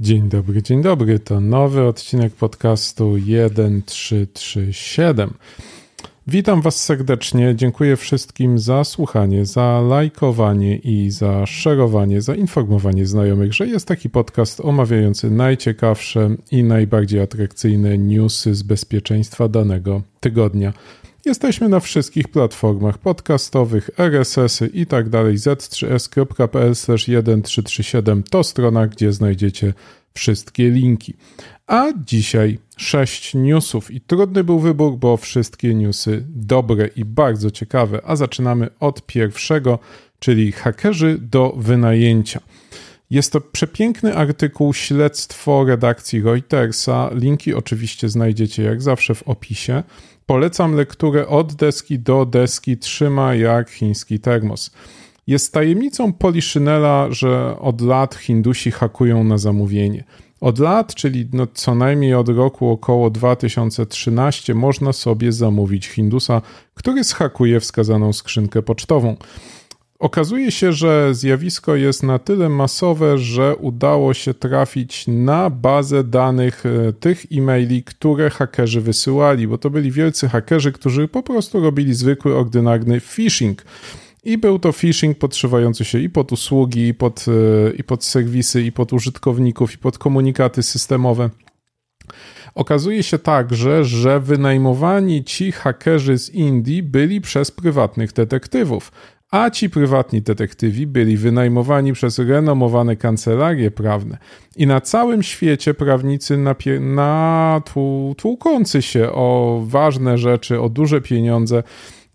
Dzień dobry, dzień dobry. To nowy odcinek podcastu 1337. Witam Was serdecznie. Dziękuję wszystkim za słuchanie, za lajkowanie i za szerowanie, za informowanie znajomych, że jest taki podcast omawiający najciekawsze i najbardziej atrakcyjne newsy z bezpieczeństwa danego tygodnia. Jesteśmy na wszystkich platformach podcastowych, RSS-y i tak dalej. z3s.pl 1337 to strona, gdzie znajdziecie wszystkie linki. A dzisiaj sześć newsów i trudny był wybór, bo wszystkie newsy dobre i bardzo ciekawe. A zaczynamy od pierwszego, czyli hakerzy do wynajęcia. Jest to przepiękny artykuł, śledztwo redakcji Reutersa. Linki oczywiście znajdziecie jak zawsze w opisie. Polecam lekturę od deski do deski, trzyma jak chiński termos. Jest tajemnicą Poliszynela, że od lat Hindusi hakują na zamówienie. Od lat, czyli no co najmniej od roku około 2013, można sobie zamówić Hindusa, który schakuje wskazaną skrzynkę pocztową. Okazuje się, że zjawisko jest na tyle masowe, że udało się trafić na bazę danych e, tych e-maili, które hakerzy wysyłali, bo to byli wielcy hakerzy, którzy po prostu robili zwykły, ordynarny phishing. I był to phishing podszywający się i pod usługi, i pod, e, i pod serwisy, i pod użytkowników, i pod komunikaty systemowe. Okazuje się także, że wynajmowani ci hakerzy z Indii byli przez prywatnych detektywów, a ci prywatni detektywi byli wynajmowani przez renomowane kancelarie prawne. I na całym świecie prawnicy natłukący się o ważne rzeczy, o duże pieniądze,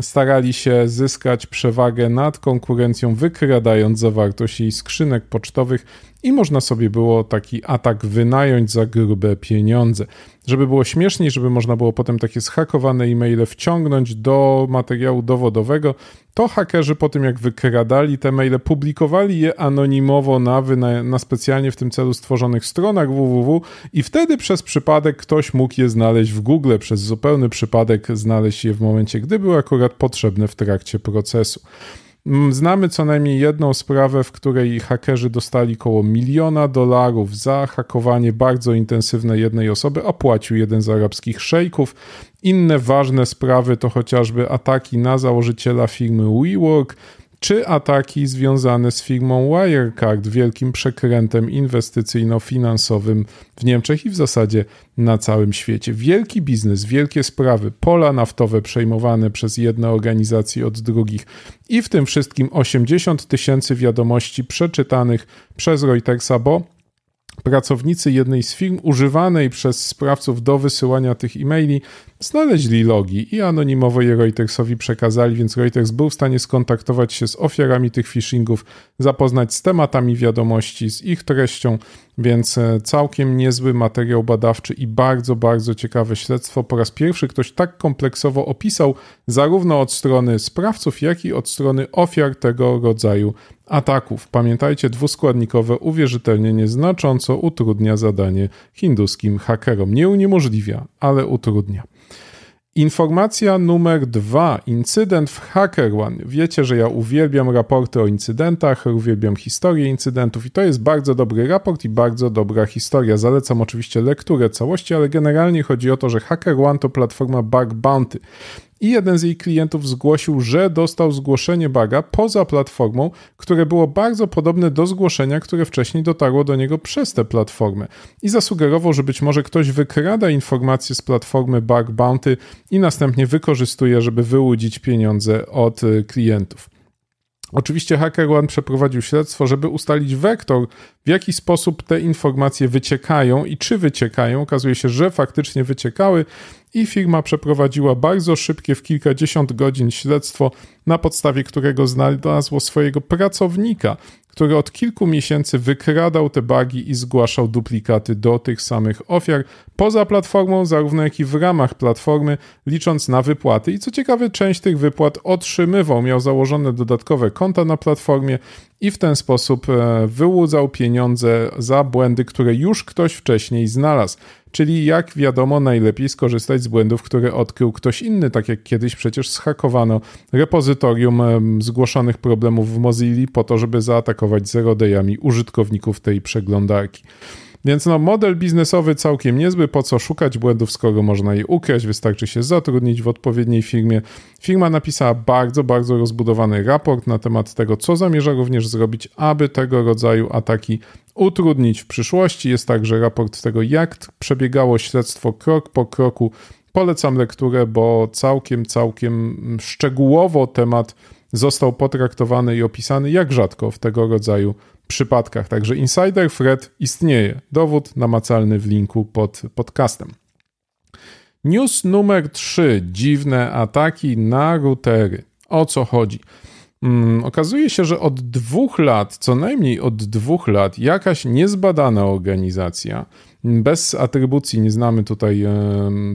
starali się zyskać przewagę nad konkurencją, wykradając zawartość jej skrzynek pocztowych i można sobie było taki atak wynająć za grube pieniądze. Żeby było śmieszniej, żeby można było potem takie zhakowane e-maile wciągnąć do materiału dowodowego, to hakerzy po tym jak wykradali te maile, publikowali je anonimowo na, na specjalnie w tym celu stworzonych stronach www i wtedy przez przypadek ktoś mógł je znaleźć w Google, przez zupełny przypadek znaleźć je w momencie, gdy były akurat potrzebne w trakcie procesu. Znamy co najmniej jedną sprawę, w której hakerzy dostali około miliona dolarów za hakowanie bardzo intensywne jednej osoby, a płacił jeden z arabskich szejków. Inne ważne sprawy to chociażby ataki na założyciela firmy WeWork, czy ataki związane z firmą Wirecard, wielkim przekrętem inwestycyjno-finansowym w Niemczech i w zasadzie na całym świecie. Wielki biznes, wielkie sprawy, pola naftowe przejmowane przez jedne organizacje od drugich i w tym wszystkim 80 tysięcy wiadomości przeczytanych przez Reutersa, bo Pracownicy jednej z firm używanej przez sprawców do wysyłania tych e-maili znaleźli logi i anonimowo je Reutersowi przekazali, więc Reuters był w stanie skontaktować się z ofiarami tych phishingów, zapoznać z tematami wiadomości, z ich treścią, więc e, całkiem niezły materiał badawczy i bardzo, bardzo ciekawe śledztwo. Po raz pierwszy ktoś tak kompleksowo opisał zarówno od strony sprawców, jak i od strony ofiar tego rodzaju ataków. Pamiętajcie, dwuskładnikowe uwierzytelnienie znacząco utrudnia zadanie hinduskim hakerom. Nie uniemożliwia, ale utrudnia. Informacja numer dwa. Incydent w HackerOne. Wiecie, że ja uwielbiam raporty o incydentach, uwielbiam historię incydentów i to jest bardzo dobry raport i bardzo dobra historia. Zalecam oczywiście lekturę całości, ale generalnie chodzi o to, że HackerOne to platforma Bug Bounty i jeden z jej klientów zgłosił, że dostał zgłoszenie baga poza platformą, które było bardzo podobne do zgłoszenia, które wcześniej dotarło do niego przez tę platformę. I zasugerował, że być może ktoś wykrada informacje z platformy Bug Bounty i następnie wykorzystuje, żeby wyłudzić pieniądze od y, klientów. Oczywiście HackerOne przeprowadził śledztwo, żeby ustalić wektor, w jaki sposób te informacje wyciekają i czy wyciekają. Okazuje się, że faktycznie wyciekały i firma przeprowadziła bardzo szybkie, w kilkadziesiąt godzin śledztwo, na podstawie którego znalazło swojego pracownika, który od kilku miesięcy wykradał te bugi i zgłaszał duplikaty do tych samych ofiar poza platformą, zarówno jak i w ramach platformy, licząc na wypłaty. I co ciekawe, część tych wypłat otrzymywał, miał założone dodatkowe konta na platformie i w ten sposób e, wyłudzał pieniądze za błędy, które już ktoś wcześniej znalazł. Czyli jak wiadomo, najlepiej skorzystać z błędów, które odkrył ktoś inny, tak jak kiedyś przecież schakowano repozytorium zgłoszonych problemów w Mozilla po to, żeby zaatakować zero użytkowników tej przeglądarki. Więc no, model biznesowy całkiem niezły, po co szukać błędów, skoro można je ukryć, wystarczy się zatrudnić w odpowiedniej firmie. Firma napisała bardzo, bardzo rozbudowany raport na temat tego, co zamierza również zrobić, aby tego rodzaju ataki utrudnić w przyszłości. Jest także raport tego, jak przebiegało śledztwo krok po kroku. Polecam lekturę, bo całkiem, całkiem szczegółowo temat został potraktowany i opisany jak rzadko w tego rodzaju przypadkach. Także insider threat istnieje. Dowód namacalny w linku pod podcastem. News numer 3. Dziwne ataki na routery. O co chodzi? Hmm, okazuje się, że od dwóch lat, co najmniej od dwóch lat, jakaś niezbadana organizacja, bez atrybucji, nie znamy tutaj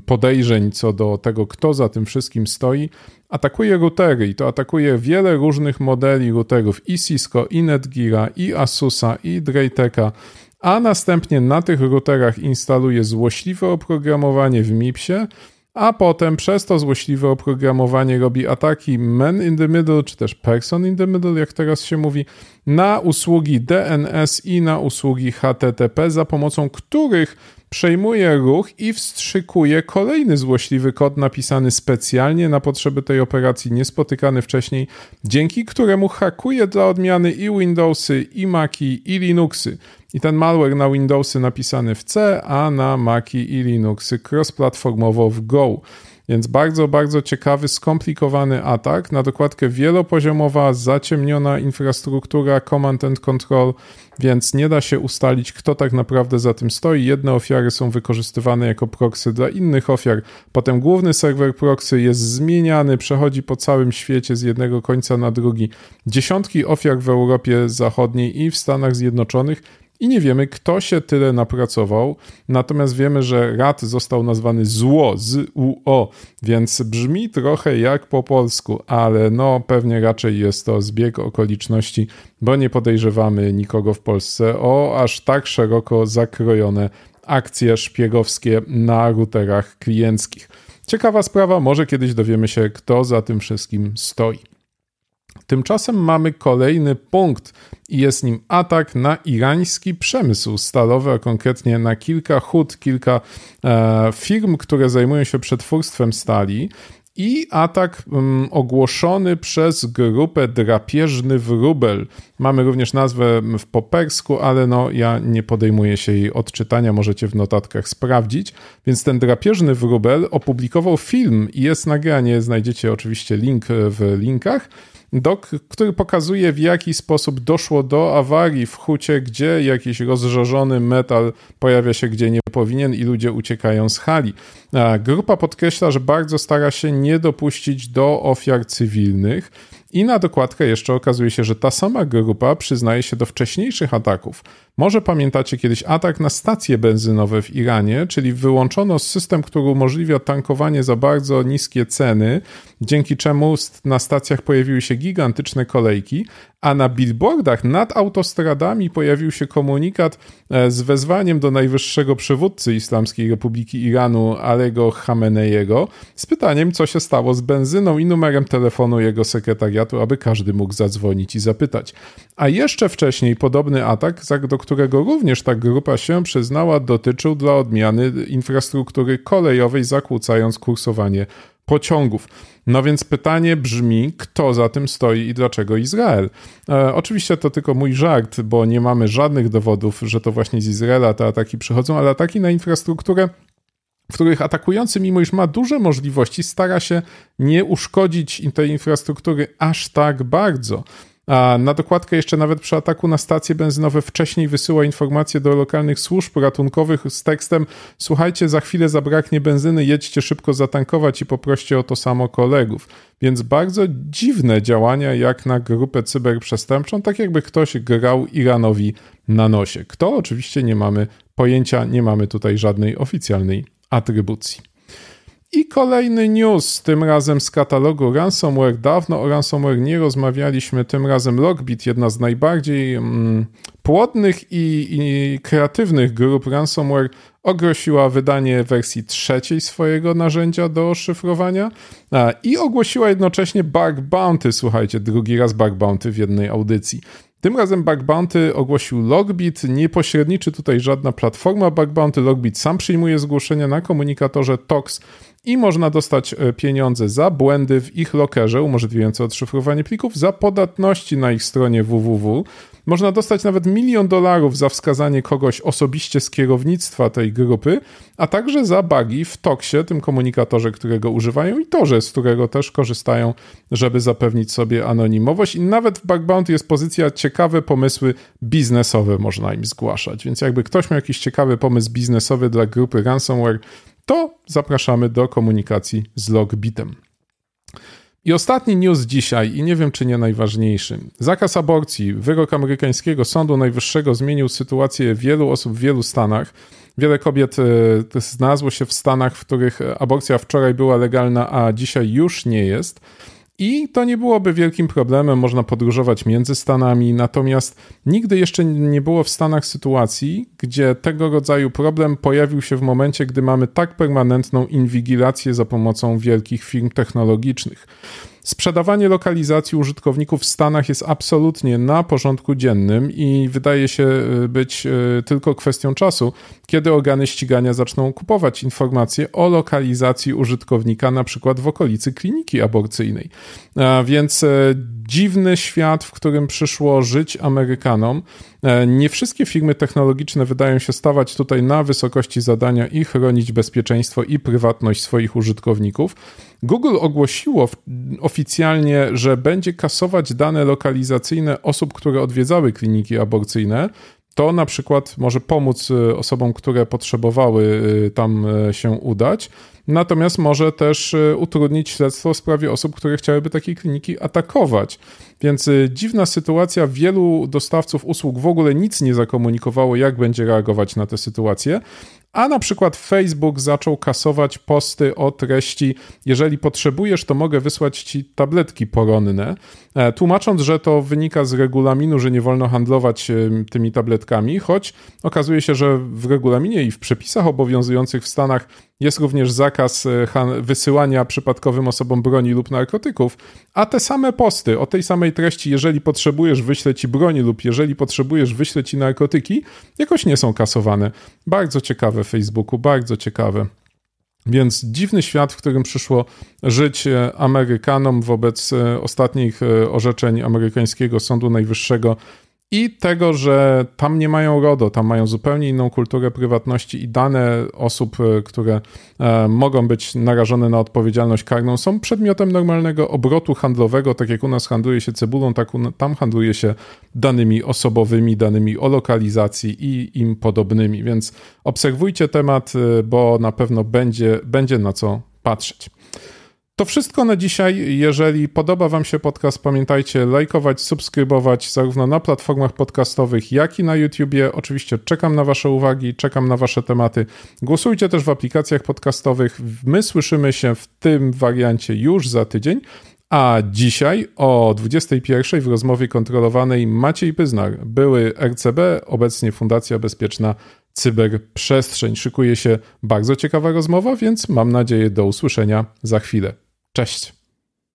podejrzeń co do tego, kto za tym wszystkim stoi, atakuje routery i to atakuje wiele różnych modeli routerów i Cisco, i Netgeara, i Asusa, i Drayteka, a następnie na tych routerach instaluje złośliwe oprogramowanie w MIPSie, a potem przez to złośliwe oprogramowanie robi ataki man in the middle, czy też person in the middle, jak teraz się mówi, na usługi DNS i na usługi HTTP, za pomocą których przejmuje ruch i wstrzykuje kolejny złośliwy kod napisany specjalnie na potrzeby tej operacji, niespotykany wcześniej, dzięki któremu hakuje dla odmiany i Windowsy, i Maci, i Linuxy. I ten malware na Windowsy napisany w C, a na Maci i Linuxy cross-platformowo w Go. Więc bardzo, bardzo ciekawy, skomplikowany atak na dokładkę wielopoziomowa, zaciemniona infrastruktura command and control, więc nie da się ustalić, kto tak naprawdę za tym stoi. Jedne ofiary są wykorzystywane jako proxy dla innych ofiar, potem główny serwer proxy jest zmieniany, przechodzi po całym świecie z jednego końca na drugi. Dziesiątki ofiar w Europie Zachodniej i w Stanach Zjednoczonych i nie wiemy, kto się tyle napracował. Natomiast wiemy, że rat został nazwany zło, z UO, więc brzmi trochę jak po polsku, ale no pewnie raczej jest to zbieg okoliczności, bo nie podejrzewamy nikogo w Polsce o aż tak szeroko zakrojone akcje szpiegowskie na routerach klienckich. Ciekawa sprawa, może kiedyś dowiemy się, kto za tym wszystkim stoi. Tymczasem mamy kolejny punkt i jest nim atak na irański przemysł stalowy, a konkretnie na kilka hut, kilka e, firm, które zajmują się przetwórstwem stali. I atak um, ogłoszony przez grupę Drapieżny Wróbel. Mamy również nazwę w popersku, ale no ja nie podejmuję się jej odczytania, możecie w notatkach sprawdzić. Więc ten Drapieżny Wróbel opublikował film i jest nagranie, znajdziecie oczywiście link w linkach dok, który pokazuje w jaki sposób doszło do awarii w hucie, gdzie jakiś rozżarzony metal pojawia się gdzie nie powinien i ludzie uciekają z hali. Grupa podkreśla, że bardzo stara się nie dopuścić do ofiar cywilnych. I na dokładkę jeszcze okazuje się, że ta sama grupa przyznaje się do wcześniejszych ataków. Może pamiętacie kiedyś atak na stacje benzynowe w Iranie, czyli wyłączono system, który umożliwia tankowanie za bardzo niskie ceny, dzięki czemu na stacjach pojawiły się gigantyczne kolejki, a na billboardach nad autostradami pojawił się komunikat e, z wezwaniem do najwyższego przywódcy Islamskiej Republiki Iranu, Alego Khameneiego, z pytaniem, co się stało z benzyną i numerem telefonu jego sekretariatu, aby każdy mógł zadzwonić i zapytać. A jeszcze wcześniej podobny atak, do którego również ta grupa się przyznała, dotyczył dla odmiany infrastruktury kolejowej, zakłócając kursowanie pociągów. No więc pytanie brzmi, kto za tym stoi i dlaczego Izrael? E, oczywiście to tylko mój żart, bo nie mamy żadnych dowodów, że to właśnie z Izraela te ataki przychodzą, ale ataki na infrastrukturę w których atakujący, mimo iż ma duże możliwości, stara się nie uszkodzić tej infrastruktury aż tak bardzo. A na dokładkę jeszcze nawet przy ataku na stacje benzynowe wcześniej wysyła informacje do lokalnych służb ratunkowych z tekstem słuchajcie, za chwilę zabraknie benzyny, jedźcie szybko zatankować i poproście o to samo kolegów. Więc bardzo dziwne działania jak na grupę cyberprzestępczą, tak jakby ktoś grał Iranowi na nosie. Kto? Oczywiście nie mamy pojęcia, nie mamy tutaj żadnej oficjalnej atrybucji. I kolejny news, tym razem z katalogu ransomware. Dawno o ransomware nie rozmawialiśmy, tym razem Logbit, jedna z najbardziej mm, płodnych i, i, kreatywnych grup ransomware, ogłosiła wydanie wersji trzeciej swojego narzędzia do szyfrowania a, i ogłosiła jednocześnie bug bounty. Słuchajcie, drugi raz bug bounty w jednej audycji. Tym razem Bug Bounty ogłosił Logbit. Nie pośredniczy tutaj żadna platforma Bug Bounty. Logbit sam przyjmuje zgłoszenia na komunikatorze TOX i można dostać e, pieniądze za błędy w ich lokerze umożliwiające odszyfrowanie plików, za podatności na ich stronie www. Można dostać nawet milion dolarów za wskazanie kogoś osobiście z kierownictwa tej grupy, a także za bugi w Toksie, tym komunikatorze, którego używają i torze, z którego też korzystają, żeby zapewnić sobie anonimowość. I nawet w Bounty jest pozycja ciekawe pomysły biznesowe można im zgłaszać. Więc jakby ktoś miał jakiś ciekawy pomysł biznesowy dla grupy ransomware, to zapraszamy do komunikacji z Logbitem. I ostatni news dzisiaj, i nie wiem czy nie najważniejszy. Zakaz aborcji. Wyrok amerykańskiego Sądu Najwyższego zmienił sytuację wielu osób w wielu stanach. Wiele kobiet e, znalazło się w stanach, w których aborcja wczoraj była legalna, a dzisiaj już nie jest. I to nie byłoby wielkim problemem, można podróżować między Stanami, natomiast nigdy jeszcze nie było w Stanach sytuacji, gdzie tego rodzaju problem pojawił się w momencie, gdy mamy tak permanentną inwigilację za pomocą wielkich firm technologicznych. Sprzedawanie lokalizacji użytkowników w Stanach jest absolutnie na porządku dziennym i wydaje się e, być e, tylko kwestią czasu, kiedy organy ścigania zaczną kupować informacje o lokalizacji użytkownika, na przykład w okolicy kliniki aborcyjnej. A więc e, dziwny świat, w którym przyszło żyć Amerykanom. Nie wszystkie firmy technologiczne wydają się stawać tutaj na wysokości zadania i chronić bezpieczeństwo i prywatność swoich użytkowników. Google ogłosiło oficjalnie, że będzie kasować dane lokalizacyjne osób, które odwiedzały kliniki aborcyjne. To na przykład może pomóc y, osobom, które potrzebowały y, tam się udać. Natomiast może też utrudnić śledztwo w sprawie osób, które chciałyby takie kliniki atakować. Więc dziwna sytuacja. Wielu dostawców usług w ogóle nic nie zakomunikowało, jak będzie reagować na tę sytuację. A na przykład Facebook zaczął kasować posty o treści: Jeżeli potrzebujesz, to mogę wysłać ci tabletki poronne, e, tłumacząc, że to wynika z regulaminu, że nie wolno handlować e, tymi tabletkami, choć okazuje się, że w regulaminie i w przepisach obowiązujących w Stanach jest również zakaz e, wysyłania przypadkowym osobom broni lub narkotyków, a te same posty o tej samej treści, jeżeli potrzebujesz, wyślę ci broni lub jeżeli potrzebujesz, wyślę ci narkotyki, jakoś nie są kasowane. Bardzo ciekawe Facebooku, bardzo ciekawe. Więc dziwny świat, w którym przyszło żyć e, Amerykanom wobec e, ostatnich orzeczeń amerykańskiego Sądu Najwyższego i tego, że tam nie mają RODO, tam mają zupełnie inną kulturę prywatności i dane osób, e, które e, mogą być narażone na odpowiedzialność karną, są przedmiotem normalnego obrotu handlowego. Tak jak u nas handluje się cebulą, tak tam handluje się danymi osobowymi, danymi o lokalizacji i im podobnymi. Więc obserwujcie temat, e, bo na pewno będzie, będzie na co patrzeć. To wszystko na dzisiaj. Jeżeli podoba Wam się podcast, pamiętajcie lajkować, subskrybować zarówno na platformach podcastowych, jak i na YouTubie. Oczywiście czekam na Wasze uwagi, czekam na Wasze tematy. Głosujcie też w aplikacjach podcastowych. My słyszymy się w tym wariancie już za tydzień. A dzisiaj o 21 w rozmowie kontrolowanej Maciej Pyznar, były RCB, obecnie Fundacja Bezpieczna Cyberprzestrzeń. Szykuje się bardzo ciekawa rozmowa, więc mam nadzieję do usłyszenia za chwilę. Cześć.